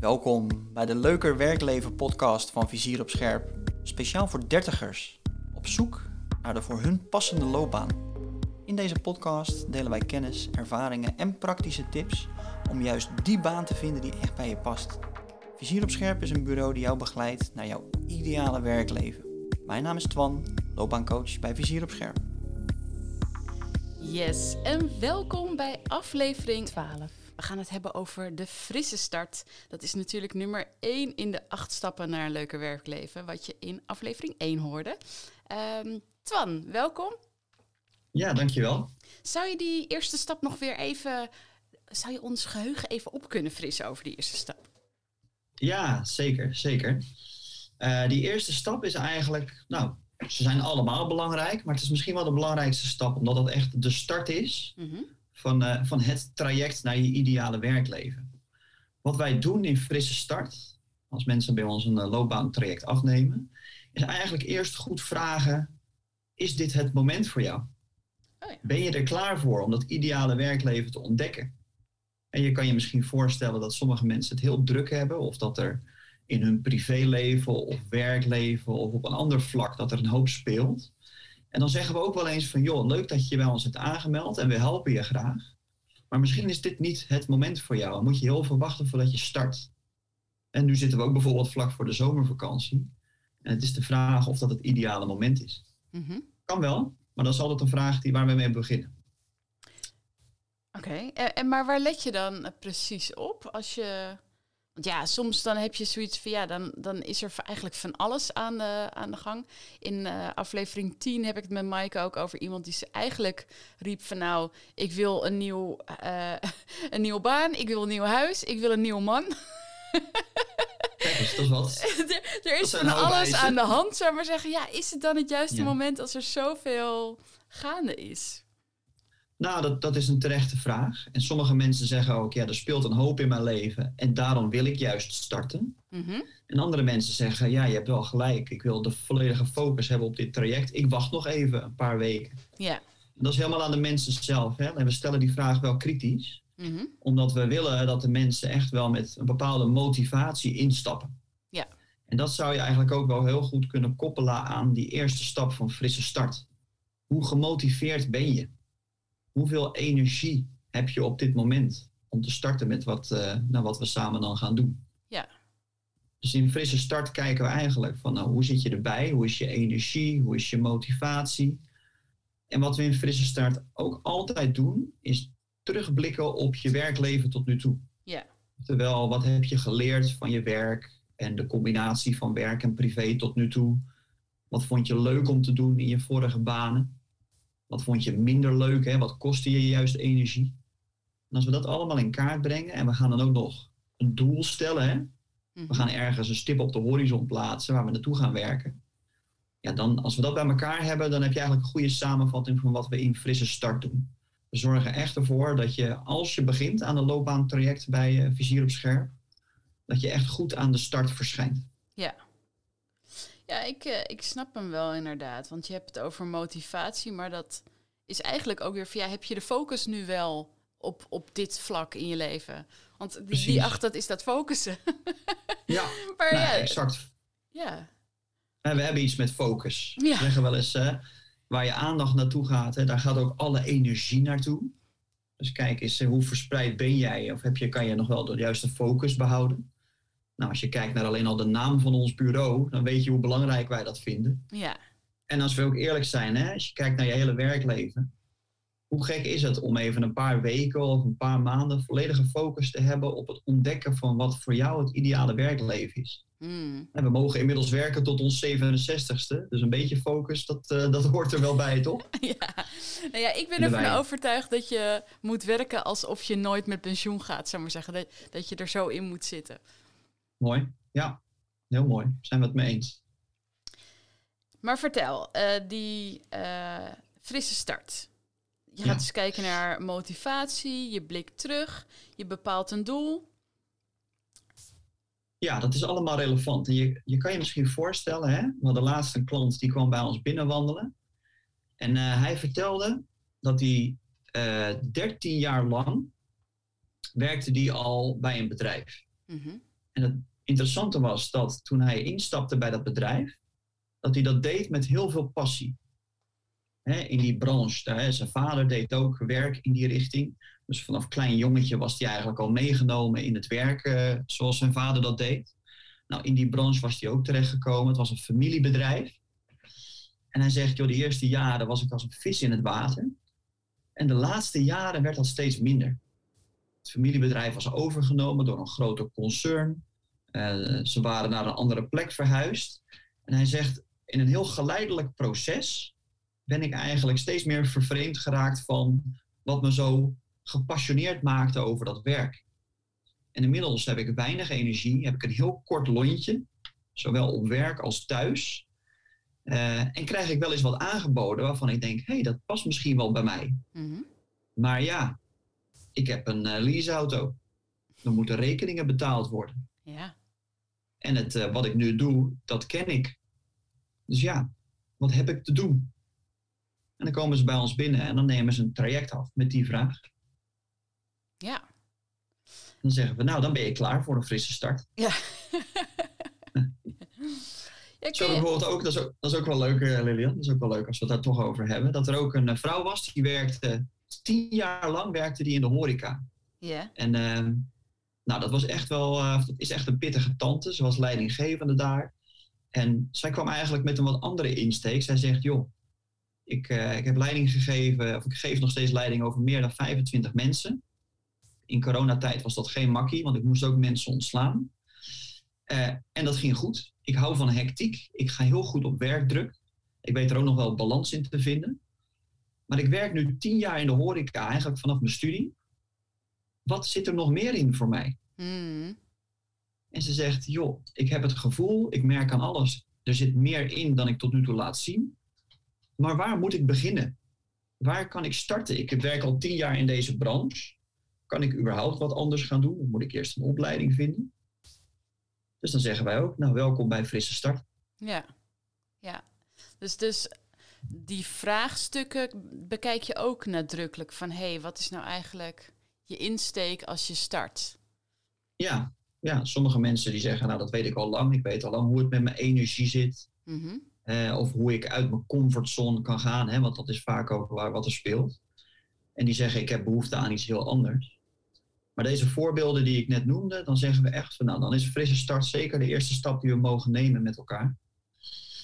Welkom bij de Leuker Werkleven podcast van Vizier op Scherp. Speciaal voor dertigers. Op zoek naar de voor hun passende loopbaan. In deze podcast delen wij kennis, ervaringen en praktische tips om juist die baan te vinden die echt bij je past. Vizier op Scherp is een bureau die jou begeleidt naar jouw ideale werkleven. Mijn naam is Twan, loopbaancoach bij Vizier op Scherp. Yes, en welkom bij aflevering 12. We gaan het hebben over de frisse start. Dat is natuurlijk nummer 1 in de acht stappen naar een leuker werkleven, wat je in aflevering 1 hoorde. Ehm, Twan, welkom. Ja, dankjewel. Zou je die eerste stap nog weer even, zou je ons geheugen even op kunnen frissen over die eerste stap? Ja, zeker, zeker. Uh, die eerste stap is eigenlijk, nou, ze zijn allemaal belangrijk, maar het is misschien wel de belangrijkste stap, omdat dat echt de start is Mhm. Van, uh, van het traject naar je ideale werkleven. Wat wij doen in Frisse Start, als mensen bij ons een uh, loopbaantraject afnemen, is eigenlijk eerst goed vragen: is dit het moment voor jou? Oh ja. Ben je er klaar voor om dat ideale werkleven te ontdekken? En je kan je misschien voorstellen dat sommige mensen het heel druk hebben, of dat er in hun privéleven of werkleven of op een ander vlak dat er een hoop speelt. En dan zeggen we ook wel eens van, joh, leuk dat je je bij ons hebt aangemeld en we helpen je graag. Maar misschien is dit niet het moment voor jou en moet je heel veel wachten voordat je start. En nu zitten we ook bijvoorbeeld vlak voor de zomervakantie. En het is de vraag of dat het ideale moment is. Mhm. Kan wel, maar dat is altijd een vraag die waar we mee beginnen. Oké, en, en maar waar let je dan precies op als je... Ja, soms dan heb je zoiets van ja, dan, dan is er eigenlijk van alles aan de, aan de gang. In eh, aflevering 10 heb ik het met Maaike ook over iemand die ze eigenlijk riep van nou, ik wil een, nieuw, eh, een nieuwe baan, ik wil een nieuw huis, ik wil een nieuwe man. Kijk eens, is wat. er, er is van alles aan de hand, zou maar zeggen. Ja, is het dan het juiste Ja. moment als er zoveel gaande is? Nou, dat, dat is een terechte vraag. En sommige mensen zeggen ook, ja, er speelt een hoop in mijn leven en daarom wil ik juist starten. Mhm. En andere mensen zeggen, ja, je hebt wel gelijk. Ik wil de volledige focus hebben op dit traject. Ik wacht nog even een paar weken. Ja. Dat is helemaal aan de mensen zelf. Hè? En we stellen die vraag wel kritisch. Mhm. Omdat we willen dat de mensen echt wel met een bepaalde motivatie instappen. Ja. En dat zou je eigenlijk ook wel heel goed kunnen koppelen aan die eerste stap van frisse start. Hoe gemotiveerd ben je? Hoeveel energie heb je op dit moment om te starten met wat, eh, nou, wat we samen dan gaan doen? Ja. Dus in frisse start kijken we eigenlijk van nou, hoe zit je erbij? Hoe is je energie? Hoe is je motivatie? En wat we in frisse start ook altijd doen, is terugblikken op je werkleven tot nu toe. Ja. Terwijl, wat heb je geleerd van je werk en de combinatie van werk en privé tot nu toe? Wat vond je leuk om te doen in je vorige banen? Wat vond je minder leuk? Hè? Wat kostte je juist energie? En als we dat allemaal in kaart brengen en we gaan dan ook nog een doel stellen, hè? Mhm. we gaan ergens een stip op de horizon plaatsen waar we naartoe gaan werken. Ja, dan, als we dat bij elkaar hebben, dan heb je eigenlijk een goede samenvatting van wat we in frisse start doen. We zorgen echt ervoor dat je, als je begint aan een loopbaantraject bij eh, Vizier op Scherp, dat je echt goed aan de start verschijnt. Ja. Ja, ik, eh, ik snap hem wel inderdaad. Want je hebt het over motivatie, maar dat is eigenlijk ook weer van ja, heb je de focus nu wel op, op dit vlak in je leven? Want die, Precies. die acht, dat is dat focussen. Ja, maar nou, ja, exact. ja. En we hebben iets met focus. Ja. We zeggen wel eens, hè, waar je aandacht naartoe gaat, hè, daar gaat ook alle energie naartoe. Dus kijk eens, eh, hoe verspreid ben jij? Of heb je, kan je nog wel de juiste focus behouden? Nou, als je kijkt naar alleen al de naam van ons bureau, dan weet je hoe belangrijk wij dat vinden. ja. En als we ook eerlijk zijn, hè, als je kijkt naar je hele werkleven, hoe gek is het om even een paar weken of een paar maanden volledige focus te hebben op het ontdekken van wat voor jou het ideale werkleven is? Mm. En we mogen inmiddels werken tot ons 67ste. Dus een beetje focus, dat, eh, dat hoort er wel bij, toch? ja. Nou ja, ik ben ervan overtuigd dat je moet werken alsof je nooit met pensioen gaat, zou maar zeggen. Dat, dat je er zo in moet zitten. Mooi. Ja, heel mooi. Zijn we het mee eens? Maar vertel, eh, die eh, frisse start. Je gaat Ja. dus kijken naar motivatie, je blikt terug, je bepaalt een doel. Ja, dat is allemaal relevant. En je, je kan je misschien voorstellen, hè? we hadden laatst een klant die kwam bij ons binnenwandelen. En eh, hij vertelde dat hij eh 13 jaar lang werkte die al bij een bedrijf. Mhm. En En het interessante was dat toen hij instapte bij dat bedrijf, dat hij dat deed met heel veel passie. in die branche. Zijn vader deed ook werk in die richting. Dus vanaf klein jongetje was hij eigenlijk al meegenomen in het werk eh, zoals zijn vader dat deed. Nou, in die branche was hij ook terechtgekomen. Het was een familiebedrijf. En hij zegt, joh, de eerste jaren was ik als een vis in het water. En de laatste jaren werd dat steeds minder. Het familiebedrijf was overgenomen door een groter concern. Uh, ze waren naar een andere plek verhuisd. En hij zegt, in een heel geleidelijk proces ben ik eigenlijk steeds meer vervreemd geraakt van wat me zo gepassioneerd maakte over dat werk. En inmiddels heb ik weinig energie, heb ik een heel kort lontje, zowel op werk als thuis. Uh, en krijg ik wel eens wat aangeboden waarvan ik denk, hé, hey, dat past misschien wel bij mij. Mhm. Maar ja, ik heb een uh, leaseauto. Er moeten rekeningen betaald worden. Ja. En het, uh, wat ik nu doe, dat ken ik. Dus ja, wat heb ik te doen? En dan komen ze bij ons binnen en dan nemen ze een traject af met die vraag. Ja. Dan zeggen we, nou, dan ben je klaar voor een frisse start. Ja. ja Zo bijvoorbeeld ook, dat is ook, dat is ook wel leuk, uh, Lilian, dat is ook wel leuk als we het daar toch over hebben, dat er ook een uh, vrouw was die werkte, tien jaar lang werkte die in de horeca. Ja. En uh, nou, dat was echt wel, uh, dat is echt een pittige tante, ze was leidinggevende daar. En zij kwam eigenlijk met een wat andere insteek. Zij zegt, joh, ik, ik heb leiding gegeven, of ik geef nog steeds leiding over meer dan 25 mensen in coronatijd was dat geen makkie, want ik moest ook mensen ontslaan. Uh, en dat ging goed. Ik hou van hectiek. Ik ga heel goed op werkdruk. Ik weet er ook nog wel balans in te vinden. Maar ik werk nu tien jaar in de horeca, eigenlijk vanaf mijn studie. Wat zit er nog meer in voor mij? Hmm. En ze zegt, joh, ik heb het gevoel, ik merk aan alles. Er zit meer in dan ik tot nu toe laat zien. Maar waar moet ik beginnen? Waar kan ik starten? Ik werk al tien jaar in deze branche. Kan ik überhaupt wat anders gaan doen? Of moet ik eerst een opleiding vinden? Dus dan zeggen wij ook, nou welkom bij Frisse Start. Ja, ja. Dus, dus die vraagstukken bekijk je ook nadrukkelijk van, hé, hey, wat is nou eigenlijk je insteek als je start? Ja, ja, sommige mensen die zeggen, nou dat weet ik al lang. Ik weet al lang hoe het met mijn energie zit. Mhm. eh, of hoe ik uit mijn comfortzone kan gaan, hè, want dat is vaak ook waar wat er speelt. En die zeggen, ik heb behoefte aan iets heel anders. Maar deze voorbeelden die ik net noemde, dan zeggen we echt van nou, dan is frisse start zeker de eerste stap die we mogen nemen met elkaar.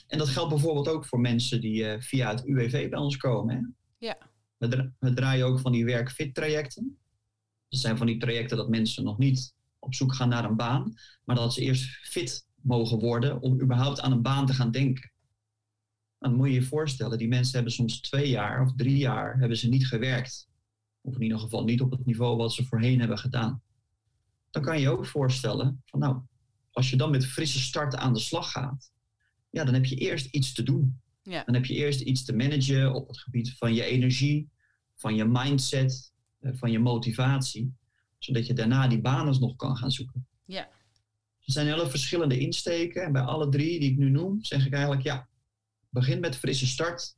En dat geldt bijvoorbeeld ook voor mensen die uh, via het UWV bij ons komen. Hè? Ja. We, dra we, draaien ook van die werkfit trajecten. Dat zijn van die trajecten dat mensen nog niet op zoek gaan naar een baan, maar dat ze eerst fit mogen worden om überhaupt aan een baan te gaan denken. Dan moet je je voorstellen, die mensen hebben soms twee jaar of drie jaar hebben ze niet gewerkt. Of in ieder geval niet op het niveau wat ze voorheen hebben gedaan. Dan kan je je ook voorstellen van nou, als je dan met frisse starten aan de slag gaat, ja, dan heb je eerst iets te doen. Ja. Dan heb je eerst iets te managen op het gebied van je energie, van je mindset, van je motivatie, zodat je daarna die banen nog kan gaan zoeken. Ja. Er zijn hele verschillende insteken en bij alle drie die ik nu noem, zeg ik eigenlijk ja, begin met frisse start.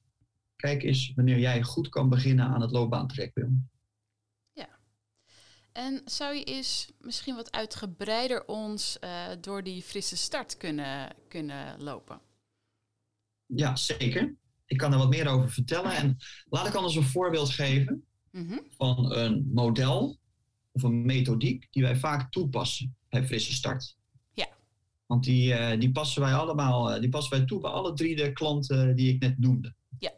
Kijk eens wanneer jij goed kan beginnen aan het loopbaantraject bij ons. En zou je eens misschien wat uitgebreider ons uh, door die frisse start kunnen, kunnen lopen? Ja, zeker. Ik kan er wat meer over vertellen. En laat ik anders een voorbeeld geven mm -hmm. van een model of een methodiek die wij vaak toepassen bij frisse start. Ja. Want die, uh, die passen wij allemaal, uh, die passen wij toe bij alle drie de klanten die ik net noemde. Ja.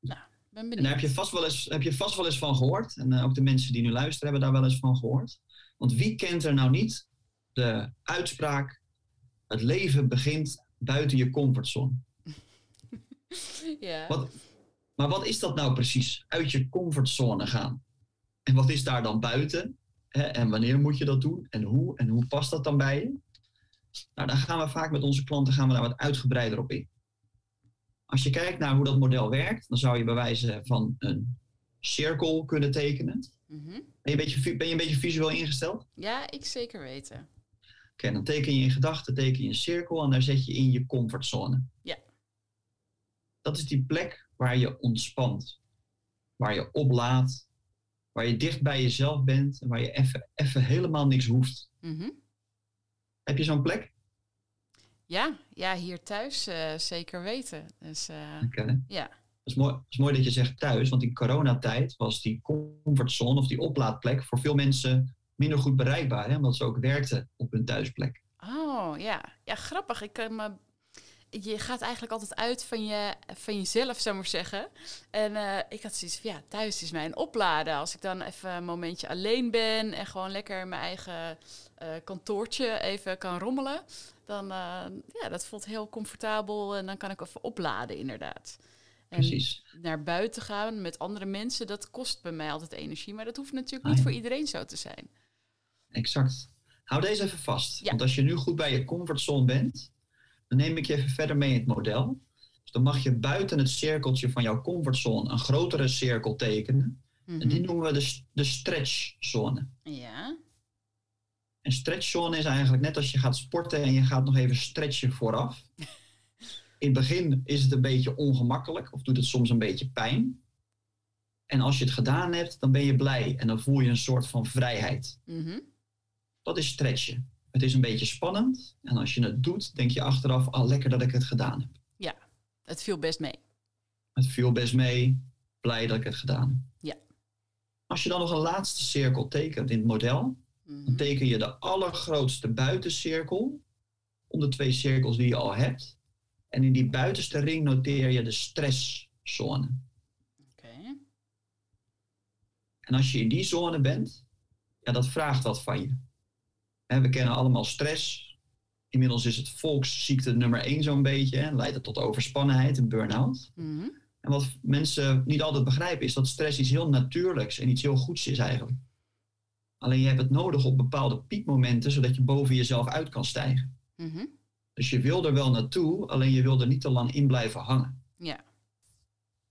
Nou, ben en daar heb je, vast wel eens, heb je vast wel eens van gehoord. En uh, ook de mensen die nu luisteren hebben daar wel eens van gehoord. Want wie kent er nou niet de uitspraak: het leven begint buiten je comfortzone? ja. Wat, maar wat is dat nou precies? Uit je comfortzone gaan. En wat is daar dan buiten? Hè? En wanneer moet je dat doen? En hoe? En hoe past dat dan bij je? Nou, dan gaan we vaak met onze klanten gaan we daar wat uitgebreider op in. Als je kijkt naar hoe dat model werkt, dan zou je bij wijze van een cirkel kunnen tekenen. Mm -hmm. ben, je een beetje, ben je een beetje visueel ingesteld? Ja, ik zeker weten. Oké, okay, dan teken je in gedachten teken je een cirkel en daar zet je in je comfortzone. Ja. Dat is die plek waar je ontspant, waar je oplaadt, waar je dicht bij jezelf bent en waar je even, even helemaal niks hoeft. Mm -hmm. Heb je zo'n plek? Ja, ja, hier thuis uh, zeker weten. Dus, uh, okay. ja. Het is, mooi, het is mooi dat je zegt thuis, want in coronatijd was die comfortzone of die oplaadplek voor veel mensen minder goed bereikbaar, hè, omdat ze ook werkten op hun thuisplek. Oh ja, ja grappig. Ik kan me je gaat eigenlijk altijd uit van, je, van jezelf, zou maar zeggen. En uh, ik had zoiets van, ja, thuis is mijn opladen. Als ik dan even een momentje alleen ben en gewoon lekker in mijn eigen uh, kantoortje even kan rommelen, dan uh, ja, dat voelt heel comfortabel en dan kan ik even opladen, inderdaad. En Precies. naar buiten gaan met andere mensen, dat kost bij mij altijd energie. Maar dat hoeft natuurlijk Ah, niet ja. voor iedereen zo te zijn. Exact. Hou deze even vast. Ja. Want als je nu goed bij je comfortzone bent, dan neem ik je even verder mee in het model. Dus dan mag je buiten het cirkeltje van jouw comfortzone een grotere cirkel tekenen. En die Mhm. noemen we de, de stretchzone. Ja, En stretchzone is eigenlijk net als je gaat sporten en je gaat nog even stretchen vooraf. In het begin is het een beetje ongemakkelijk of doet het soms een beetje pijn. En als je het gedaan hebt, dan ben je blij en dan voel je een soort van vrijheid. Mhm. Dat is stretchen. Het is een beetje spannend en als je het doet, denk je achteraf, ah lekker dat ik het gedaan heb. het viel best mee. Het viel best mee, blij dat ik het gedaan heb. Ja. Als je dan nog een laatste cirkel tekent in het model, Mhm. Dan teken je de allergrootste buitencirkel om de twee cirkels die je al hebt. En in die buitenste ring noteer je de stresszone. Oké. En als je in die zone bent, ja, dat vraagt wat van je. We kennen allemaal stress. Inmiddels is het volksziekte nummer één zo'n beetje. Hè, leidt het tot overspannenheid en burn-out. Mhm. En wat mensen niet altijd begrijpen is dat stress iets heel natuurlijks en iets heel goeds is eigenlijk. Alleen je hebt het nodig op bepaalde piekmomenten, zodat je boven jezelf uit kan stijgen. Mhm. Dus je wil er wel naartoe, alleen je wil er niet te lang in blijven hangen. Ja.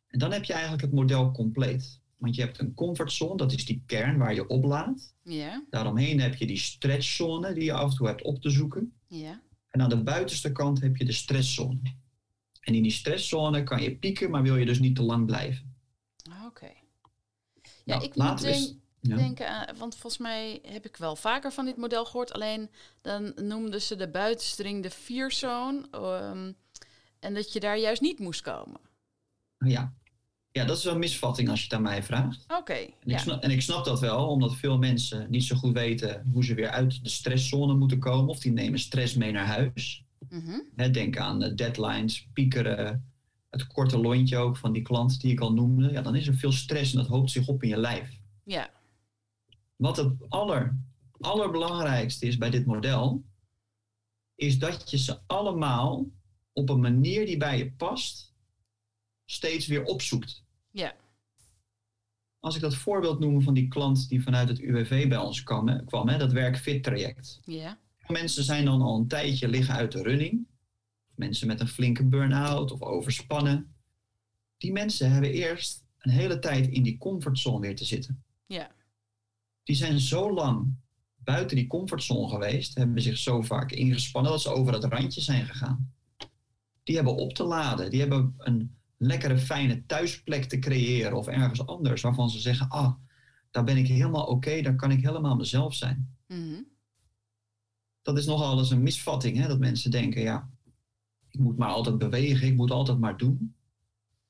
En dan heb je eigenlijk het model compleet. Want je hebt een comfortzone, dat is die kern waar je oplaadt. Ja. Daaromheen heb je die stretchzone die je af en toe hebt op te zoeken. Ja. En aan de buitenste kant heb je de stresszone. En in die stresszone kan je pieken, maar wil je dus niet te lang blijven. Ah, Oké. Ja, Nou, ik moet denk, ja. denken aan, want volgens mij heb ik wel vaker van dit model gehoord. Alleen dan noemden ze de buitenstring de vierzone. ehm, en dat je daar juist niet moest komen. Ja. Ja, dat is wel een misvatting als je het aan mij vraagt. Oké. En, ja. ik snap, en ik snap dat wel, omdat veel mensen niet zo goed weten hoe ze weer uit de stresszone moeten komen. Of die nemen stress mee naar huis. Mhm. Denk aan deadlines, piekeren, het korte lontje ook van die klant die ik al noemde. Ja, dan is er veel stress en dat hoopt zich op in je lijf. Ja. Wat het aller, allerbelangrijkste is bij dit model, is dat je ze allemaal op een manier die bij je past, steeds weer opzoekt. Ja. Als ik dat voorbeeld noem van die klant die vanuit het UWV bij ons kwam, hè, kwam hè, dat werk-fit traject. Ja. Mensen zijn dan al een tijdje liggen uit de running. Mensen met een flinke burn-out of overspannen. Die mensen hebben eerst een hele tijd in die comfortzone weer te zitten. Ja. Die zijn zo lang buiten die comfortzone geweest, hebben zich zo vaak ingespannen dat ze over het randje zijn gegaan. Die hebben op te laden, die hebben een lekkere fijne thuisplek te creëren of ergens anders waarvan ze zeggen, ah, daar ben ik helemaal oké, daar kan ik helemaal mezelf zijn Mhm. dat is nogal eens een misvatting. Hè? Dat mensen denken, ja, ik moet maar altijd bewegen, ik moet altijd maar doen.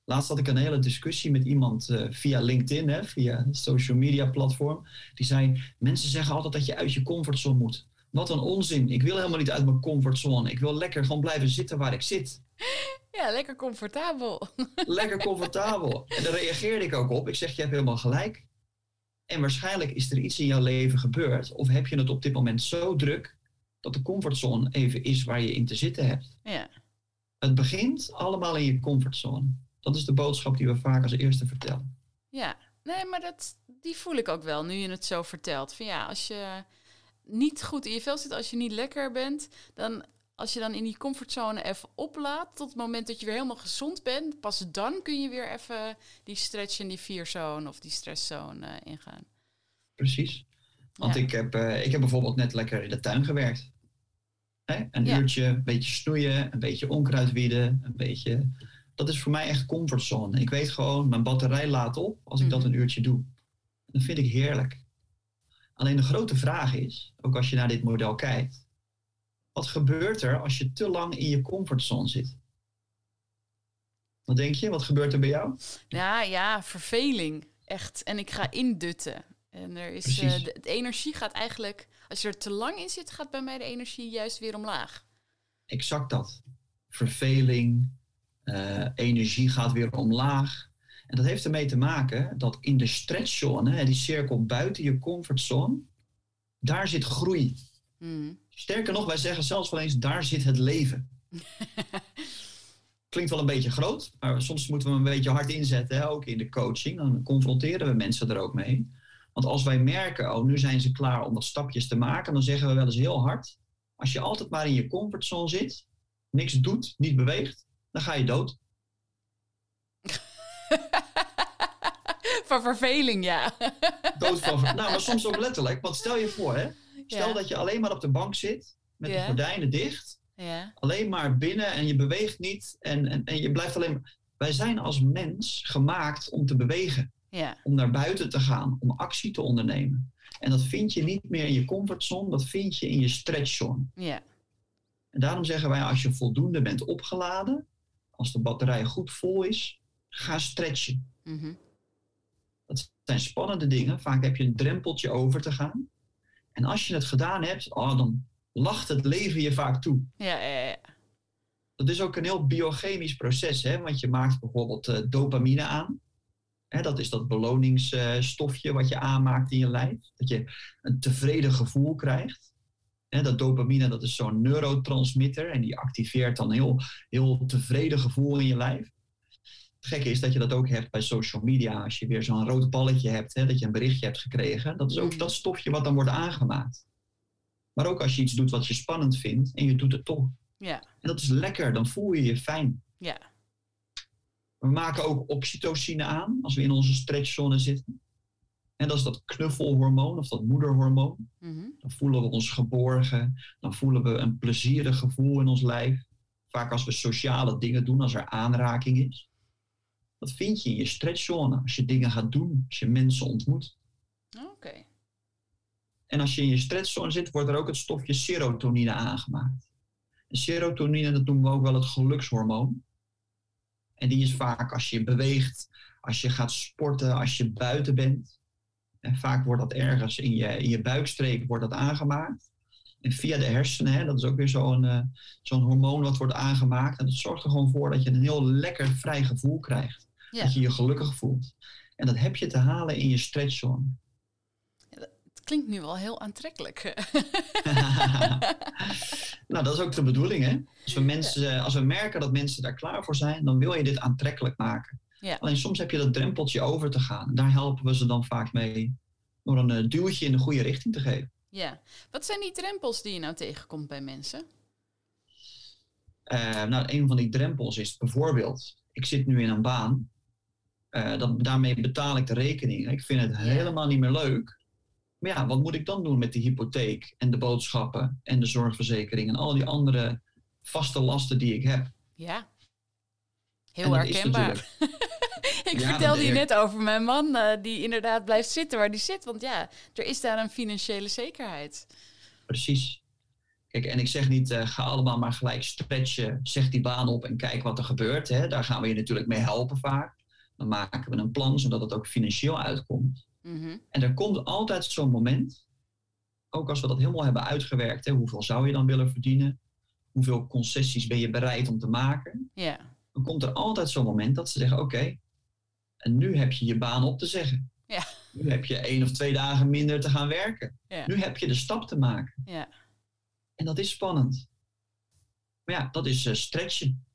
Laatst had ik een hele discussie met iemand eh, via LinkedIn, hè, via een social media platform. Die zei, mensen zeggen altijd dat je uit je comfortzone moet. Wat een onzin. Ik wil helemaal niet uit mijn comfortzone. Ik wil lekker gewoon blijven zitten waar ik zit. Ja, lekker comfortabel. Lekker comfortabel. En daar reageerde ik ook op. Ik zeg, je hebt helemaal gelijk. En waarschijnlijk is er iets in jouw leven gebeurd. Of heb je het op dit moment zo druk dat de comfortzone even is waar je in te zitten hebt. ja. Het begint allemaal in je comfortzone. Dat is de boodschap die we vaak als eerste vertellen. Ja. Nee, maar dat, die voel ik ook wel nu je het zo vertelt. Van ja, als je niet goed in je vel zit, als je niet lekker bent, dan als je dan in die comfortzone even oplaat tot het moment dat je weer helemaal gezond bent, pas dan kun je weer even die stretch in die vierzone of die stresszone eh, ingaan. Precies. Want Ja. ik, heb, eh, ik heb bijvoorbeeld net lekker in de tuin gewerkt. Hè? Een Ja. uurtje, een beetje snoeien, een beetje onkruid wieden, een beetje... Dat is voor mij echt comfortzone. Ik weet gewoon, mijn batterij laat op als ik dat Mhm. een uurtje doe. Dat vind ik heerlijk. Alleen de grote vraag is, ook als je naar dit model kijkt, Wat gebeurt er als je te lang in je comfortzone zit? Wat denk je? Wat gebeurt er bij jou? Ja, ja, verveling. Echt. En ik ga indutten. En er is, uh, de, de, energie gaat eigenlijk, als je er te lang in zit, gaat bij mij de energie juist weer omlaag. Exact dat. Verveling, uh, energie gaat weer omlaag. En dat heeft ermee te maken dat in de stretchzone, die cirkel buiten je comfortzone, daar zit groei. Mm. Sterker nog, wij zeggen zelfs wel eens, daar zit het leven. Klinkt wel een beetje groot, maar soms moeten we een beetje hard inzetten, hè, ook in de coaching. Dan confronteren we mensen er ook mee. Want als wij merken, oh, nu zijn ze klaar om wat stapjes te maken, dan zeggen we wel eens heel hard, als je altijd maar in je comfortzone zit, niks doet, niet beweegt, dan ga je dood. van verveling, ja. Dood van Nou, maar soms ook letterlijk. Want stel je voor, hè. Stel dat je alleen maar op de bank zit, met de gordijnen dicht. Ja. Alleen maar binnen en je beweegt niet. En, en, en je blijft alleen maar... Wij zijn als mens gemaakt om te bewegen. Ja. Om naar buiten te gaan, om actie te ondernemen. En dat vind je niet meer in je comfortzone, dat vind je in je stretchzone. Ja. En daarom zeggen wij, als je voldoende bent opgeladen, als de batterij goed vol is, ga stretchen. Mm Dat zijn spannende dingen. Vaak heb je een drempeltje over te gaan. En als je het gedaan hebt, oh, dan lacht het leven je vaak toe. Ja, ja, ja. Dat is ook een heel biochemisch proces, hè? want je maakt bijvoorbeeld uh, dopamine aan. Hè, dat is dat beloningsstofje wat je aanmaakt in je lijf. Dat je een tevreden gevoel krijgt. Hè, dat dopamine dat is zo'n neurotransmitter en die activeert dan heel, heel tevreden gevoel in je lijf. Het gekke is dat je dat ook hebt bij social media. Als je weer zo'n rood balletje hebt, hè, dat je een berichtje hebt gekregen. Dat is ook mm. dat stofje wat dan wordt aangemaakt. Maar ook als je iets doet wat je spannend vindt en je doet het toch. Ja. En dat is lekker, dan voel je je fijn. Ja. We maken ook oxytocine aan als we in onze stretchzone zitten. En dat is dat knuffelhormoon of dat moederhormoon. Mm Dan voelen we ons geborgen. Dan voelen we een plezierig gevoel in ons lijf. Vaak als we sociale dingen doen, als er aanraking is. Dat vind je in je stretchzone als je dingen gaat doen, als je mensen ontmoet. Oké. En als je in je stretchzone zit, wordt er ook het stofje serotonine aangemaakt. En serotonine, dat noemen we ook wel het gelukshormoon. En die is vaak als je beweegt, als je gaat sporten, als je buiten bent. En vaak wordt dat ergens in je, in je buikstreek wordt dat aangemaakt. En via de hersenen, hè, dat is ook weer zo'n uh, zo'n hormoon wat wordt aangemaakt. En dat zorgt er gewoon voor dat je een heel lekker vrij gevoel krijgt. Dat je je gelukkig voelt. En dat heb je te halen in je stretchzone. het klinkt nu wel heel aantrekkelijk. nou, dat is ook de bedoeling, hè? Als we, mensen, als we merken dat mensen daar klaar voor zijn, dan wil je dit aantrekkelijk maken. Ja. Alleen soms heb je dat drempeltje over te gaan. En daar helpen we ze dan vaak mee door een uh, duwtje in de goede richting te geven. Ja. Wat zijn die drempels die je nou tegenkomt bij mensen? Uh, nou, een van die drempels is bijvoorbeeld, ik zit nu in een baan uh, dat, daarmee betaal ik de rekening. Ik vind het helemaal niet meer leuk. Maar ja, wat moet ik dan doen met de hypotheek en de boodschappen en de zorgverzekering en al die andere vaste lasten die ik heb? Ja, heel herkenbaar. ik vertelde je net over mijn man uh, die inderdaad blijft zitten waar die zit. Want ja, er is daar een financiële zekerheid. Precies. Kijk, en ik zeg niet, uh, ga allemaal maar gelijk stretchen, zeg die baan op en kijk wat er gebeurt. Hè. Daar gaan we je natuurlijk mee helpen vaak. Dan maken we een plan zodat het ook financieel uitkomt. Mhm. En er komt altijd zo'n moment, ook als we dat helemaal hebben uitgewerkt, hè, hoeveel zou je dan willen verdienen? Hoeveel concessies ben je bereid om te maken? Yeah. Dan komt er altijd zo'n moment dat ze zeggen: Oké, en nu heb je je baan op te zeggen. Yeah. Nu heb je één of twee dagen minder te gaan werken. Nu heb je de stap te maken. En dat is spannend. Maar ja, dat is uh, stretchen.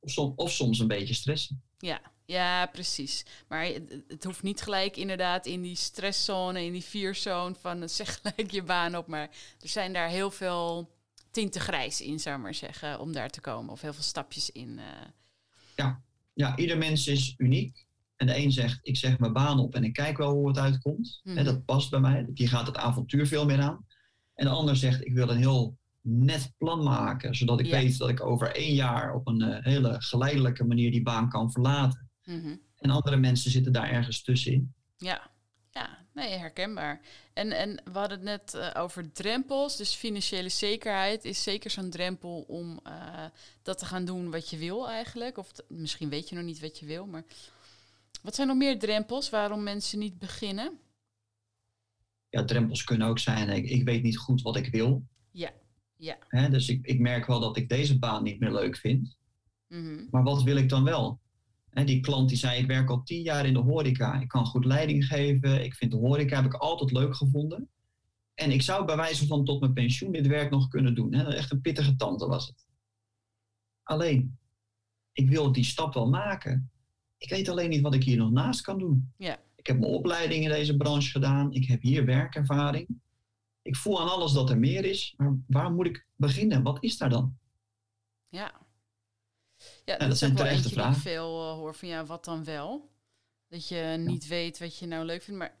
Of, of soms een beetje stressen. Ja, ja, precies. Maar het, hoeft niet gelijk inderdaad in die stresszone, in die vierzone van zeg gelijk je baan op. Maar er zijn daar heel veel tinten grijs in, zou ik maar zeggen, om daar te komen. Of heel veel stapjes in. Uh. Ja. ja, ieder mens is uniek. En de een zegt, ik zeg mijn baan op en ik kijk wel hoe het uitkomt. Mm dat past bij mij. Die gaat het avontuur veel meer aan. En de ander zegt, ik wil een heel net plan maken. Zodat ik weet dat ik over één jaar op een uh, hele geleidelijke manier die baan kan verlaten. Mhm. En andere mensen zitten daar ergens tussenin. Ja, ja. nee, herkenbaar. En, en we hadden het net eh, over drempels. Dus financiële zekerheid is zeker zo'n drempel om eh, dat te gaan doen wat je wil eigenlijk. Of misschien weet je nog niet wat je wil, maar wat zijn nog meer drempels waarom mensen niet beginnen? Ja, drempels kunnen ook zijn, ik, ik weet niet goed wat ik wil. Ja, ja. Dus ik, ik merk wel dat ik deze baan niet meer leuk vind. Mhm. Maar wat wil ik dan wel? Hè, die klant die zei, ik werk al tien jaar in de horeca. Ik kan goed leiding geven. Ik vind de horeca heb ik altijd leuk gevonden. En ik zou bij wijze van tot mijn pensioen dit werk nog kunnen doen. Hè. Echt een pittige tante was het. Alleen, ik wil die stap wel maken. Ik weet alleen niet wat ik hier nog naast kan doen. Ja. Ik heb mijn opleiding in deze branche gedaan. Ik heb hier werkervaring. Ik voel aan alles dat er meer is. Maar waar moet ik beginnen? Wat is daar dan? Ja. Ja, dat dat, zijn terechte eentje die ik vragen. veel eh, hoor van ja, wat dan wel? Dat je niet weet wat je nou leuk vindt. Maar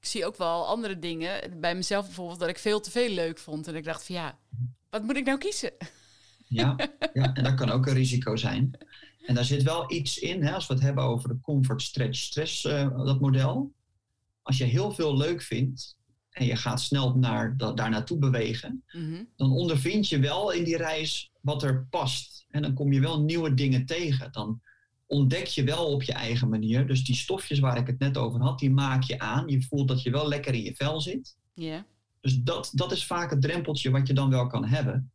ik zie ook wel andere dingen. Bij mezelf bijvoorbeeld dat ik veel te veel leuk vond. En ik dacht van ja, wat moet ik nou kiezen? Ja, ja, en dat kan ook een risico zijn. En daar zit wel iets in, hè, als we het hebben over de comfort, stretch, stress, eh, dat model. Als je heel veel leuk vindt en je gaat snel naar, da, daar naartoe bewegen, Mhm. dan ondervind je wel in die reis wat er past. En dan kom je wel nieuwe dingen tegen. Dan ontdek je wel op je eigen manier. Dus die stofjes waar ik het net over had, die maak je aan. Je voelt dat je wel lekker in je vel zit. Ja. Dus dat, dat is vaak het drempeltje wat je dan wel kan hebben.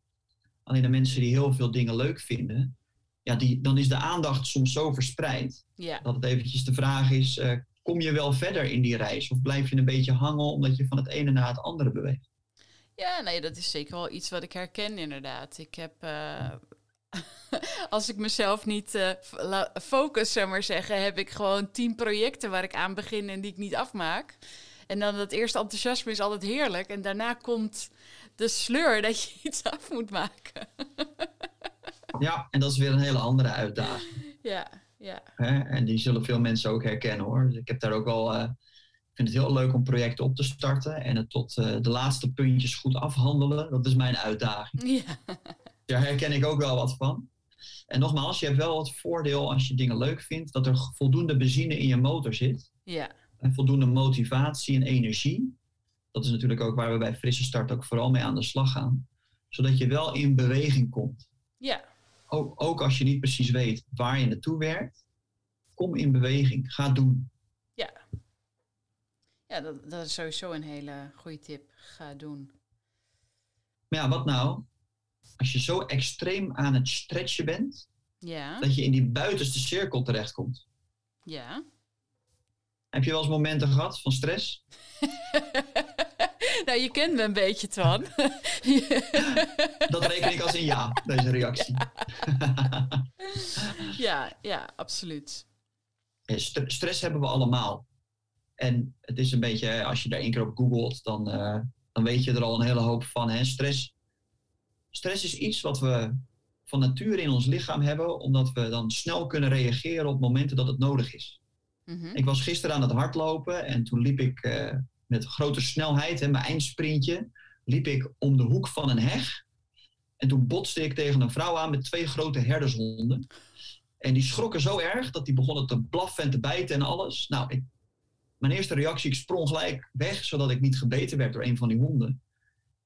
Alleen de mensen die heel veel dingen leuk vinden, ja, die, dan is de aandacht soms zo verspreid Ja. dat het eventjes de vraag is, eh, kom je wel verder in die reis? Of blijf je een beetje hangen omdat je van het ene naar het andere beweegt? Ja, nee, dat is zeker wel iets wat ik herken inderdaad. Ik heb, eh, als ik mezelf niet eh, focus, zeg maar zeggen, heb ik gewoon tien projecten waar ik aan begin en die ik niet afmaak. En dan dat eerste enthousiasme is altijd heerlijk. En daarna komt de sleur dat je iets af moet maken. Ja, en dat is weer een hele andere uitdaging. Ja, ja. En die zullen veel mensen ook herkennen hoor. Dus ik heb daar ook ik vind het heel leuk om projecten op te starten en het tot eh, de laatste puntjes goed afhandelen. Dat is mijn uitdaging. Ja, Daar herken ik ook wel wat van. En nogmaals, je hebt wel het voordeel als je dingen leuk vindt, dat er voldoende benzine in je motor zit. ja, En voldoende motivatie en energie. Dat is natuurlijk ook waar we bij Frisse Start ook vooral mee aan de slag gaan. Zodat je wel in beweging komt. ja. Ook, ook als je niet precies weet waar je naartoe werkt. Kom in beweging. Ga doen. Ja, dat, dat is sowieso een hele goede tip. Ga doen. Maar ja, wat nou? Als je zo extreem aan het stretchen bent, Ja, dat je in die buitenste cirkel terechtkomt. ja. Heb je wel eens momenten gehad van stress? nou, je kent me een beetje, Twan. Dat reken ik als een ja, deze reactie. ja, ja, absoluut. St- stress hebben we allemaal. En het is een beetje, hè, als je daar één keer op googelt, dan, eh, dan weet je er al een hele hoop van. Hè? Stress, stress is iets wat we van nature in ons lichaam hebben, omdat we dan snel kunnen reageren op momenten dat het nodig is. Mhm. Ik was gisteren aan het hardlopen en toen liep ik eh, met grote snelheid, hè, mijn eindsprintje, liep ik om de hoek van een heg. En toen botste ik tegen een vrouw aan met twee grote herdershonden. En die schrokken zo erg dat die begonnen te blaffen en te bijten en alles. Nou, ik, mijn eerste reactie, ik sprong gelijk weg, zodat ik niet gebeten werd door een van die honden.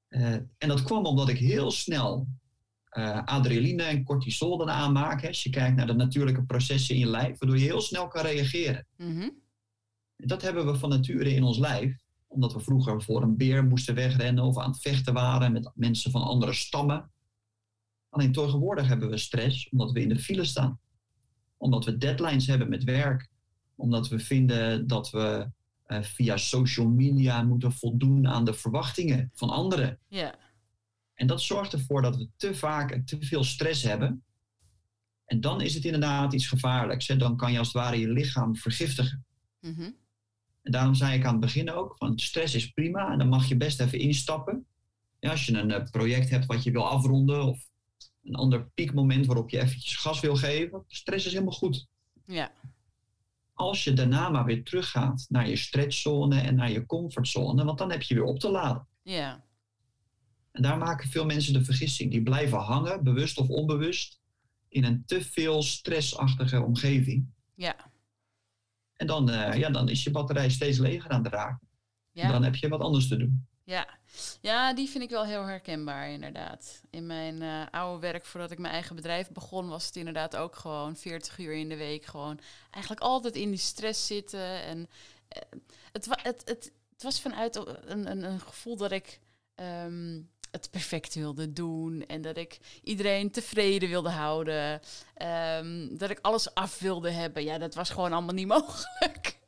Eh, en dat kwam omdat ik heel snel eh, adrenaline en cortisol dan aanmaak. Hè, als je kijkt naar de natuurlijke processen in je lijf, waardoor je heel snel kan reageren. Mhm. Dat hebben we van nature in ons lijf. Omdat we vroeger voor een beer moesten wegrennen of aan het vechten waren met mensen van andere stammen. Alleen tegenwoordig hebben we stress omdat we in de file staan. Omdat we deadlines hebben met werk. Omdat we vinden dat we eh, via social media moeten voldoen aan de verwachtingen van anderen. Ja, En dat zorgt ervoor dat we te vaak en te veel stress hebben. En dan is het inderdaad iets gevaarlijks. Hè? Dan kan je als het ware je lichaam vergiftigen. Mhm. En daarom zei ik aan het begin ook, van stress is prima en dan mag je best even instappen. Ja, als je een eh, project hebt wat je wil afronden of een ander piekmoment waarop je eventjes gas wil geven, stress is helemaal goed. ja, Als je daarna maar weer teruggaat naar je stretchzone en naar je comfortzone, want dan heb je weer op te laden. ja, En daar maken veel mensen de vergissing. Die blijven hangen, bewust of onbewust, in een te veel stressachtige omgeving. ja. En dan, eh, ja, dan is je batterij steeds leger aan het raken. Ja. Dan heb je wat anders te doen. Ja. ja, die vind ik wel heel herkenbaar, inderdaad. In mijn eh, oude werk, voordat ik mijn eigen bedrijf begon, was het inderdaad ook gewoon 40 uur in de week. Gewoon eigenlijk altijd in die stress zitten. En eh, het, het, het, was vanuit een, een, een gevoel dat ik ehm, het perfect wilde doen. En dat ik iedereen tevreden wilde houden. Ehm, dat ik alles af wilde hebben. Ja, dat was gewoon allemaal niet mogelijk.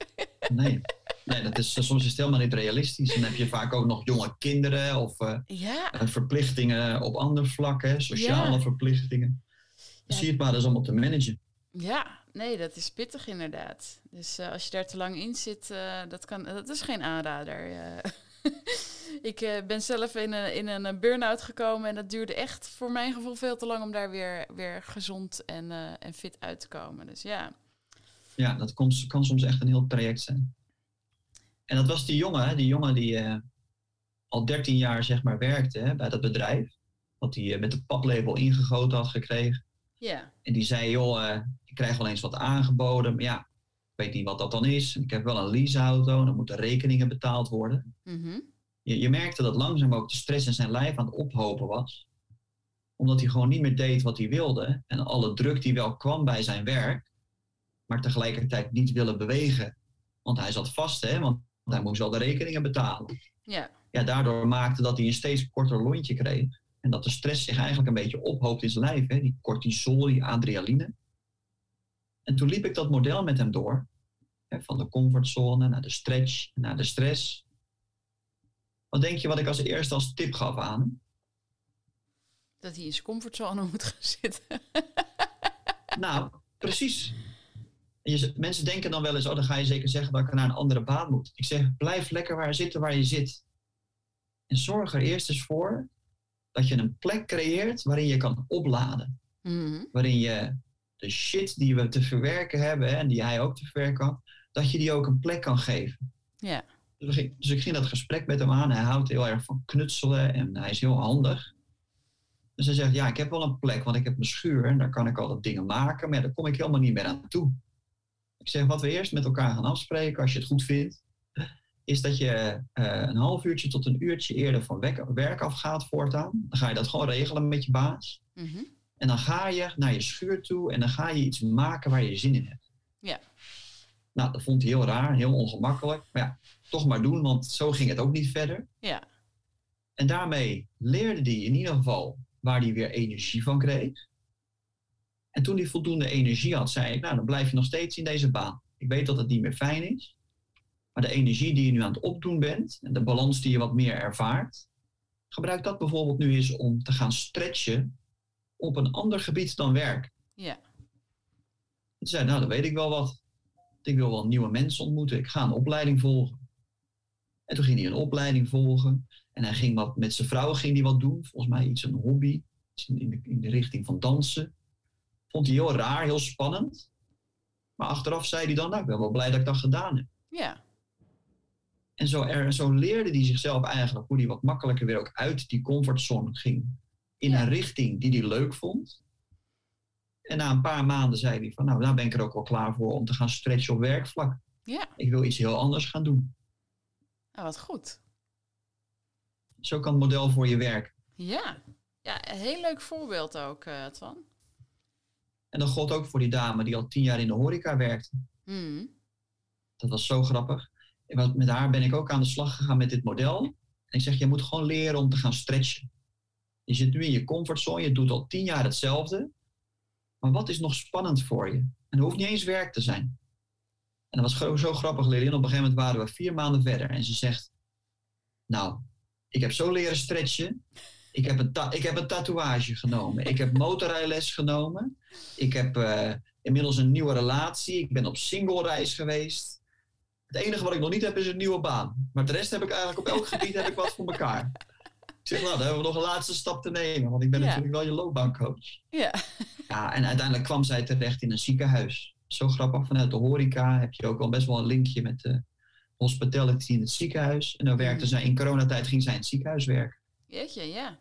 Nee, nee dat is, soms is het helemaal niet realistisch. Dan heb je vaak ook nog jonge kinderen of eh, Ja, eh, verplichtingen op andere vlakken, sociale Ja. verplichtingen. Dan Ja. zie je het maar, dat is allemaal te managen. Ja, nee, dat is pittig inderdaad. Dus eh, als je daar te lang in zit, eh, dat, kan, dat is geen aanrader. eh. ik eh, ben zelf in een, in een burn-out gekomen en dat duurde echt voor mijn gevoel veel te lang om daar weer, weer gezond en, eh, en fit uit te komen. Dus ja, Ja, dat kon, kan soms echt een heel traject zijn. En dat was die jongen, die jongen die eh, al 13 jaar zeg maar werkte hè, bij dat bedrijf. Wat hij eh, met de paplabel ingegoten had gekregen. ja, En die zei, joh, eh, ik krijg wel eens wat aangeboden. Maar ja, ik weet niet wat dat dan is. Ik heb wel een leaseauto, dan moeten rekeningen betaald worden. mhm, Je, je merkte dat langzaam ook de stress in zijn lijf aan het ophopen was. Omdat hij gewoon niet meer deed wat hij wilde. En alle druk die wel kwam bij zijn werk. Maar tegelijkertijd niet willen bewegen. Want hij zat vast, hè. Want hij moest wel de rekeningen betalen. ja, Ja, daardoor maakte dat hij een steeds korter lontje kreeg. En dat de stress zich eigenlijk een beetje ophoopt in zijn lijf. Hè? Die cortisol, die adrenaline. En toen liep ik dat model met hem door. Hè, van de comfortzone naar de stretch, naar de stress. Wat denk je wat ik als eerste als tip gaf aan hem? dat hij in zijn comfortzone moet gaan zitten. Nou, precies. Je, mensen denken dan wel eens, oh, dan ga je zeker zeggen dat ik naar een andere baan moet. Ik zeg, blijf lekker waar zitten waar je zit. En zorg er eerst eens voor dat je een plek creëert waarin je kan opladen. Mhm, Waarin je de shit die we te verwerken hebben hè, en die hij ook te verwerken had, dat je die ook een plek kan geven. Dus, ging- dus ik ging dat gesprek met hem aan. Hij houdt heel erg van knutselen en hij is heel handig. Dus hij zegt, ja, ik heb wel een plek, want ik heb een schuur en daar kan ik altijd dingen maken, maar ja, daar kom ik helemaal niet meer aan toe. Ik zeg, wat we eerst met elkaar gaan afspreken, als je het goed vindt, is dat je eh, een half uurtje tot een uurtje eerder van werk afgaat voortaan. Dan ga je dat gewoon regelen met je baas. mhm, En dan ga je naar je schuur toe en dan ga je iets maken waar je zin in hebt. Ja. Nou, dat vond hij heel raar, heel ongemakkelijk. Maar ja, toch maar doen, want zo ging het ook niet verder. ja, En daarmee leerde hij in ieder geval waar hij weer energie van kreeg. En toen hij voldoende energie had, zei ik, nou dan blijf je nog steeds in deze baan. Ik weet dat het niet meer fijn is. Maar de energie die je nu aan het opdoen bent en de balans die je wat meer ervaart, gebruik dat bijvoorbeeld nu eens om te gaan stretchen op een ander gebied dan werk. ja, Toen zei hij, nou, dan weet ik wel wat. Ik wil wel nieuwe mensen ontmoeten. Ik ga een opleiding volgen. En toen ging hij een opleiding volgen. En hij ging wat, met zijn vrouw ging hij wat doen. Volgens mij iets, een hobby. Iets in de, in de richting van dansen. Vond hij heel raar, heel spannend. Maar achteraf zei hij dan, nou, ik ben wel blij dat ik dat gedaan heb. ja, En zo, er, zo leerde hij zichzelf eigenlijk hoe hij wat makkelijker weer ook uit die comfortzone ging. In Ja. een richting die hij leuk vond. En na een paar maanden zei hij van, nou, daar ben ik er ook wel klaar voor om te gaan stretchen op werkvlak. ja. Ik wil iets heel anders gaan doen. Nou, wat goed. Zo kan het model voor je werken. Ja, ja een heel leuk voorbeeld ook, Twan. En dat gold ook voor die dame die al tien jaar in de horeca werkte. Mhm, Dat was zo grappig. En wat- met haar ben ik ook aan de slag gegaan met dit model. En ik zeg, je moet gewoon leren om te gaan stretchen. Je zit nu in je comfortzone, je doet al tien jaar hetzelfde. Maar wat is nog spannend voor je? En dat hoeft niet eens werk te zijn. En dat was gewoon zo grappig, Lilian. Op een gegeven moment waren we vier maanden verder. En ze zegt, nou, ik heb zo leren stretchen. Ik heb een, ta- ik heb een tatoeage genomen. Ik heb motorrijles genomen. Ik heb eh, inmiddels een nieuwe relatie. Ik ben op single reis geweest. Het enige wat ik nog niet heb is een nieuwe baan. Maar de rest heb ik eigenlijk op elk gebied heb ik wat voor elkaar. Ik zeg, nou, dan hebben we nog een laatste stap te nemen. Want ik ben Ja. natuurlijk wel je loopbaancoach. ja, Ja, en uiteindelijk kwam zij terecht in een ziekenhuis. Zo grappig, vanuit de horeca heb je ook al best wel een linkje met de hospitality in het ziekenhuis. En dan werkte Mhm. zij, in coronatijd ging zij in het ziekenhuis werken. jeetje, ja.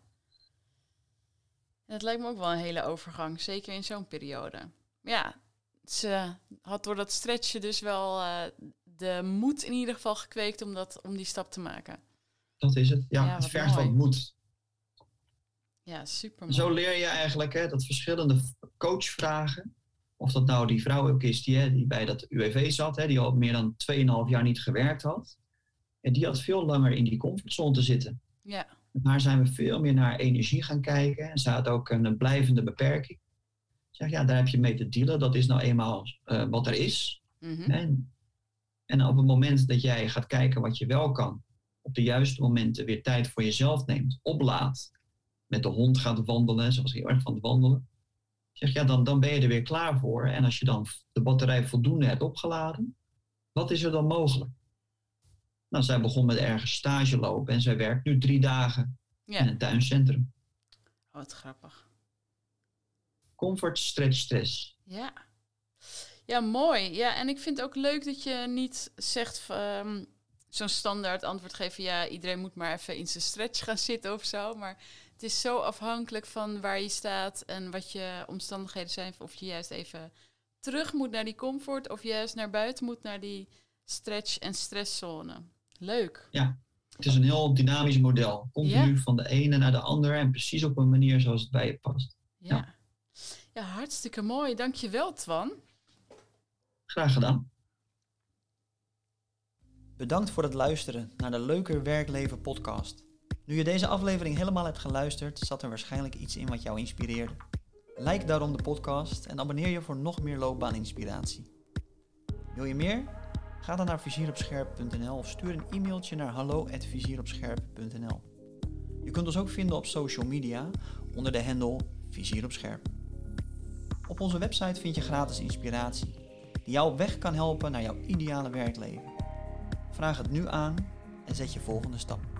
Het lijkt me ook wel een hele overgang, zeker in zo'n periode. Ja, ze had door dat stretchen dus wel eh, de moed in ieder geval gekweekt om, dat, om die stap te maken. Dat is het. Ja, Ja, het vergt mooi. wat moed. Ja, super Zo leer je eigenlijk hè, dat verschillende coachvragen, of dat nou die vrouw ook is die, hè, die bij dat UWV zat, hè, die al meer dan 2,5 jaar niet gewerkt had, en die had veel langer in die comfortzone te zitten. Ja, Haar zijn we veel meer naar energie gaan kijken. En ze had ook een, een blijvende beperking. Ik zeg, ja, daar heb je mee te dealen. Dat is nou eenmaal eh, wat er is. mhm. En, en op het moment dat jij gaat kijken wat je wel kan, op de juiste momenten weer tijd voor jezelf neemt, oplaat, met de hond gaat wandelen, ze was heel erg van het wandelen. Zeg, ja, dan, dan ben je er weer klaar voor. En als je dan de batterij voldoende hebt opgeladen, wat is er dan mogelijk? Nou, zij begon met ergens stage lopen en zij werkt nu drie dagen in een tuincentrum. Oh, wat grappig. Comfort, stretch, stress. Ja. Ja, mooi. Ja, en ik vind het ook leuk dat je niet zegt ehm, zo'n standaard antwoord geven. Ja, iedereen moet maar even in zijn stretch gaan zitten of zo. Maar het is zo afhankelijk van waar je staat en wat je omstandigheden zijn. Of je juist even terug moet naar die comfort of juist naar buiten moet naar die stretch- en stresszone. Leuk. Het is een heel dynamisch model. Continu van de ene naar de andere en precies op een manier zoals het bij je past. Ja. Ja. Ja, hartstikke mooi. Dankjewel, Twan. Graag gedaan. Bedankt voor het luisteren naar de Leuker Werkleven podcast. Nu je deze aflevering helemaal hebt geluisterd, zat er waarschijnlijk iets in wat jou inspireerde. Like daarom de podcast en abonneer je voor nog meer loopbaaninspiratie. Wil je meer? Ga dan naar vizieropscherp.nl of stuur een e-mailtje naar hallo@vizieropscherp.nl. Je kunt ons ook vinden op social media onder de handle Vizier op. Op onze website vind je gratis inspiratie die jou op weg kan helpen naar jouw ideale werkleven. Vraag het nu aan en zet je volgende stap.